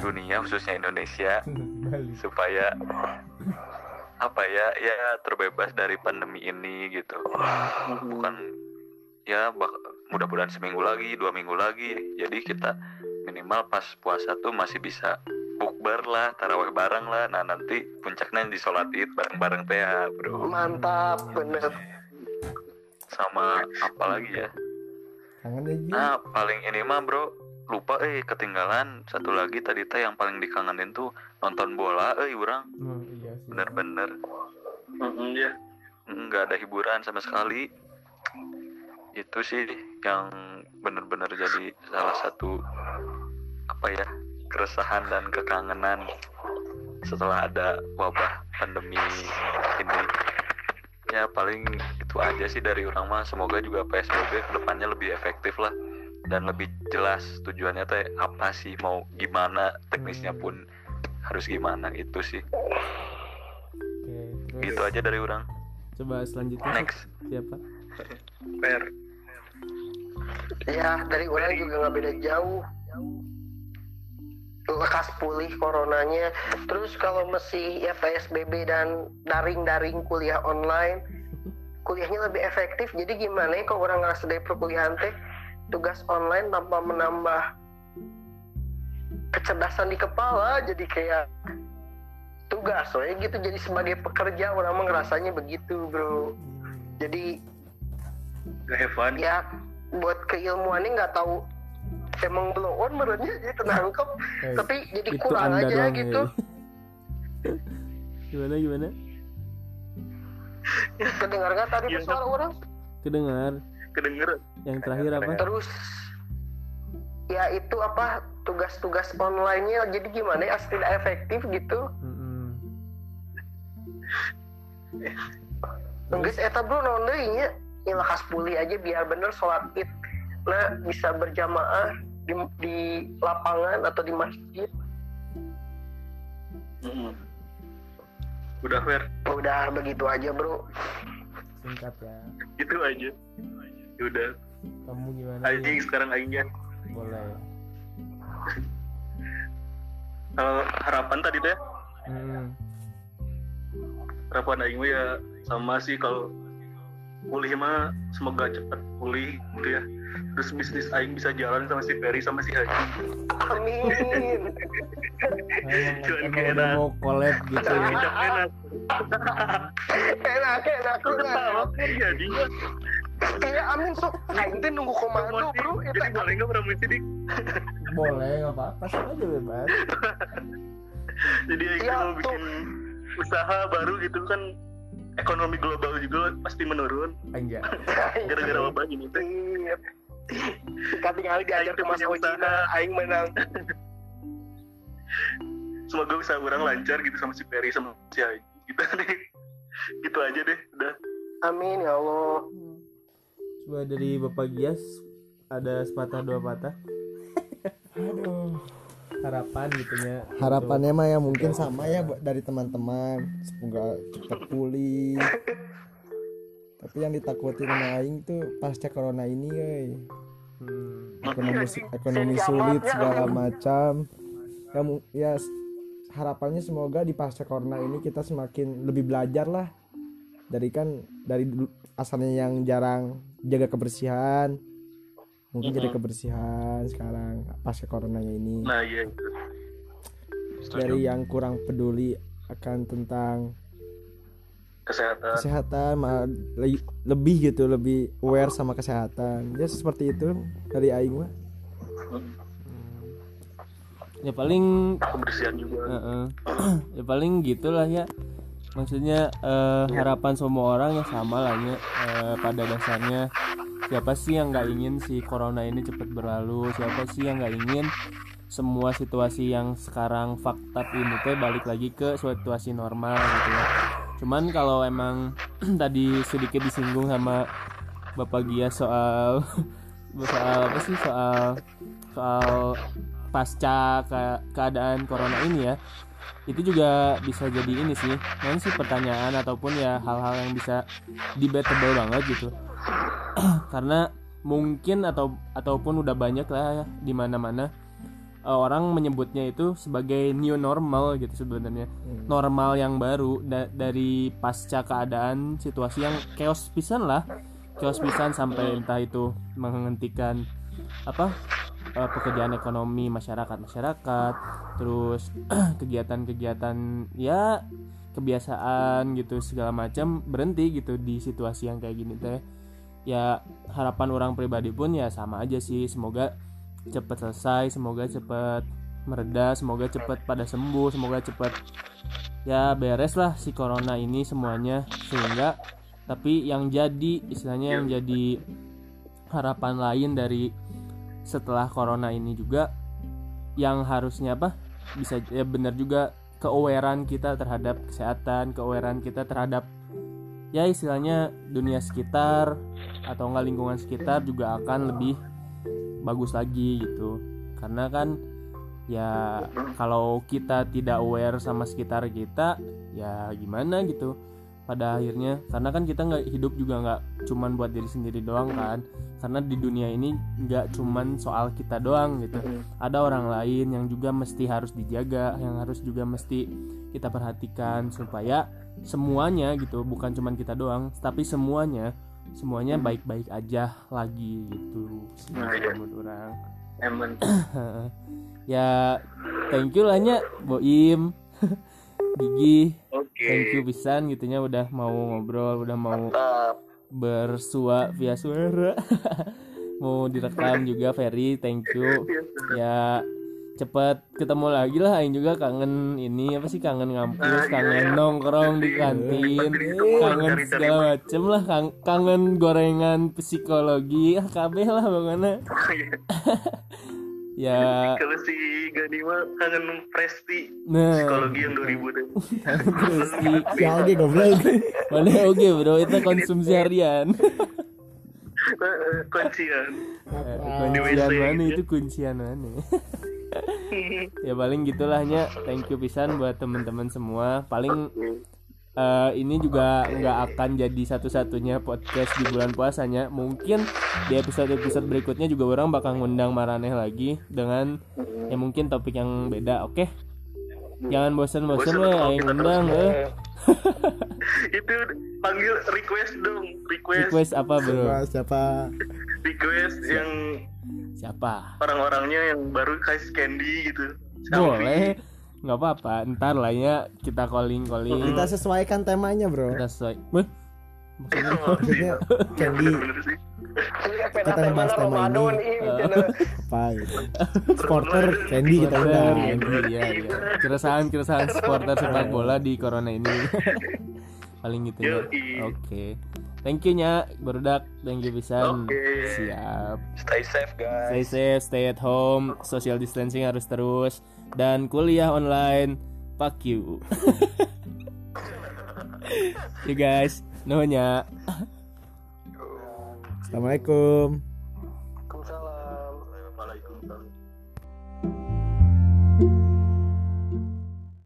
Dunia khususnya Indonesia. Supaya apa ya ya terbebas dari pandemi ini gitu. Bukan ya bak- mudah-mudahan seminggu lagi dua minggu lagi. Jadi kita minimal pas puasa tuh masih bisa bukber lah taraweh bareng lah. Nah nanti puncaknya di sholat id bareng-bareng teh ya bro. Mantap bener. sama apa lagi ya Ji. nah paling ini mah bro lupa eh ketinggalan. Satu lagi tadi teh yang paling dikangenin tuh nonton bola eh orang Oh, iya sih. bener-bener. Mm-mm, ya nggak ada hiburan sama sekali. Itu sih yang bener-bener jadi salah satu apa ya keresahan dan kekangenan setelah ada wabah pandemi ini. Ya paling itu aja sih dari orang mah. Semoga juga PSBB ke depannya lebih efektif lah dan lebih jelas tujuannya teh apa sih? Mau gimana? Teknisnya pun harus gimana itu sih. Oke, terus gitu aja dari orang. Coba selanjutnya. Next. Siapa? fair ya dari orang juga nggak beda jauh. Lekas pulih coronanya. Terus kalau masih ya PSBB dan daring-daring kuliah online kuliahnya lebih efektif. Jadi gimana ya kalau orang ngerasa dari perkuliahan teh tugas online tanpa menambah kecerdasan di kepala jadi kayak tugas. Soalnya gitu jadi sebagai pekerja orang mah ngerasanya begitu bro. Jadi have fun. ya buat keilmuannya nggak tahu emang belum on menurutnya jadi tenangkep Eh, tapi jadi kurang aja doang gitu. ya. gimana gimana? kedengar nggak tadi Iya, suara orang? Kedengar kedenger yang terakhir apa? terus ya itu apa tugas-tugas online-nya jadi gimana ya tidak efektif gitu Mm-mm. Enggak eta bro naon deui nya ya lekas pulih aja biar bener sholat id nah bisa berjamaah di, di lapangan atau di masjid Mm-mm. udah fair udah begitu aja bro Singkat ya. gitu aja Ya udah Kamu gimana? aing sekarang aingnya Boleh. kalau harapan tadi teh Mm. harapan aing ya sama sih kalau pulih mah semoga cepat pulih gitu ya terus bisnis aing bisa jalan sama si Ferry sama si Haji amin Cuman enak. mau collab gitu ya. Enak enak enak Aku enak ketawa kan jadi kayak amin sok. Teh nunggu komando bro. Jadi boleh nggak promosi dik boleh nggak apa-apa. Sih aja bebas. Jadi Iya, mau bikin usaha baru gitu kan ekonomi global juga pasti menurun. Enggak. Gara-gara wabah ini teh. Iya. Kan tinggal diajar ke Mas Ojina, aing menang. semoga usaha orang lancar gitu sama si Ferry sama si Aing. Gitu deh. Gitu aja deh udah. Amin ya Allah. Coba dari bapak Gias ada sepatah dua patah. Aduh. Harapan gitu ya. Harapannya mah ya mungkin sama ya buat dari teman-teman. Semoga cepat pulih. Tapi yang ditakutin sama Aing tuh pasca corona ini euy. Hmm. ekonomi ekonomi sulit segala macam. Ya, ya harapannya semoga di pasca corona ini kita semakin lebih belajar lah dari kan dari asalnya yang jarang jaga kebersihan mungkin jadi kebersihan sekarang pasca coronanya ini. Nah iya itu. Dari yang kurang peduli akan tentang kesehatan. kesehatan malah le- lebih gitu lebih aware sama kesehatan. Ya seperti itu dari Aing mah. Ya paling kebersihan juga. Heeh. ya paling gitulah ya maksudnya eh, harapan semua orang ya sama lah ya Eh, pada dasarnya siapa sih yang nggak ingin si corona ini cepat berlalu? Siapa sih yang nggak ingin semua situasi yang sekarang fakta ini teh balik lagi ke situasi normal gitu ya? Cuman kalau emang tadi sedikit disinggung sama bapak Gia soal soal apa sih? Soal soal pasca ke- keadaan corona ini ya itu juga bisa jadi ini sih nanti sih pertanyaan ataupun ya hal-hal yang bisa debatable banget gitu. Karena mungkin atau ataupun udah banyak lah ya di mana-mana eh, orang menyebutnya itu sebagai new normal gitu sebenarnya. Normal yang baru da- dari pasca keadaan situasi yang chaos pisan lah. Chaos pisan sampai entah itu menghentikan apa eh, pekerjaan ekonomi masyarakat masyarakat terus kegiatan-kegiatan ya kebiasaan gitu segala macam berhenti gitu di situasi yang kayak gini teh. Ya harapan orang pribadi pun ya sama aja sih semoga cepat selesai semoga cepat mereda semoga cepat pada sembuh semoga cepat ya beres lah si corona ini semuanya. Sehingga tapi yang jadi istilahnya yang jadi harapan lain dari setelah corona ini juga yang harusnya apa bisa ya benar juga keawarean kita terhadap kesehatan keawarean kita terhadap ya istilahnya dunia sekitar atau enggak lingkungan sekitar juga akan lebih bagus lagi gitu. Karena kan ya kalau kita tidak aware sama sekitar kita ya gimana gitu pada akhirnya. Karena kan kita nggak hidup juga nggak cuman buat diri sendiri doang kan. Karena di dunia ini nggak cuman soal kita doang gitu. Ada orang lain yang juga mesti harus dijaga yang harus juga mesti kita perhatikan supaya semuanya gitu bukan cuman kita doang tapi semuanya semuanya baik-baik aja lagi gitu. Sih Nah, iya. menurut orang. Ya thank you lah nya Boim Gigi. Oke. Thank you pisan gitunya udah mau ngobrol udah mau mantap. bersua via suara. Mau direkam juga Ferry thank you. Ya cepet ketemu lagi lah Aing juga kangen ini apa sih kangen ngampus kangen nongkrong di kantin kangen segala macem lah kang- kangen gorengan psikologi ah kabeh lah bagaimana ya. Kalau si Gani mah kangen presti nah. psikologi yang 2000 deh. Di si Aldi goblok. Mana oke bro? Itu konsumsi harian. Kuncian. Kuncian mana? itu kuncian mana? Ya paling gitulahnya thank you pisan buat teman-teman semua. Paling eh, ini juga nggak akan jadi satu-satunya podcast di bulan puasanya. Mungkin di episode-episode berikutnya juga orang bakal ngundang Maraneh lagi dengan ya mungkin topik yang beda oke? Jangan bosan-bosan aing kita ngundang eh. Itu panggil request dong request. Request apa bro? Siapa, siapa? Request yang siapa? orang-orangnya yang baru kasih candy gitu. Boleh nggak apa-apa ntar lah ya kita calling calling. Kita sesuaikan temanya bro. Kita sesuai Weh, maksudnya? Maksudnya candy. Kita ngebahas tema ini. Apa gitu supporter candy kita udah Supporter, iya, iya. keresahan keresahan supporter sepak bola di corona ini. Paling gitu ya. Oke. Thank you nya barudak thank you pisan Oke. siap. Stay safe guys. stay safe stay at home. Social distancing harus terus dan kuliah online. Fuck you. You guys nuhnya assalamualaikum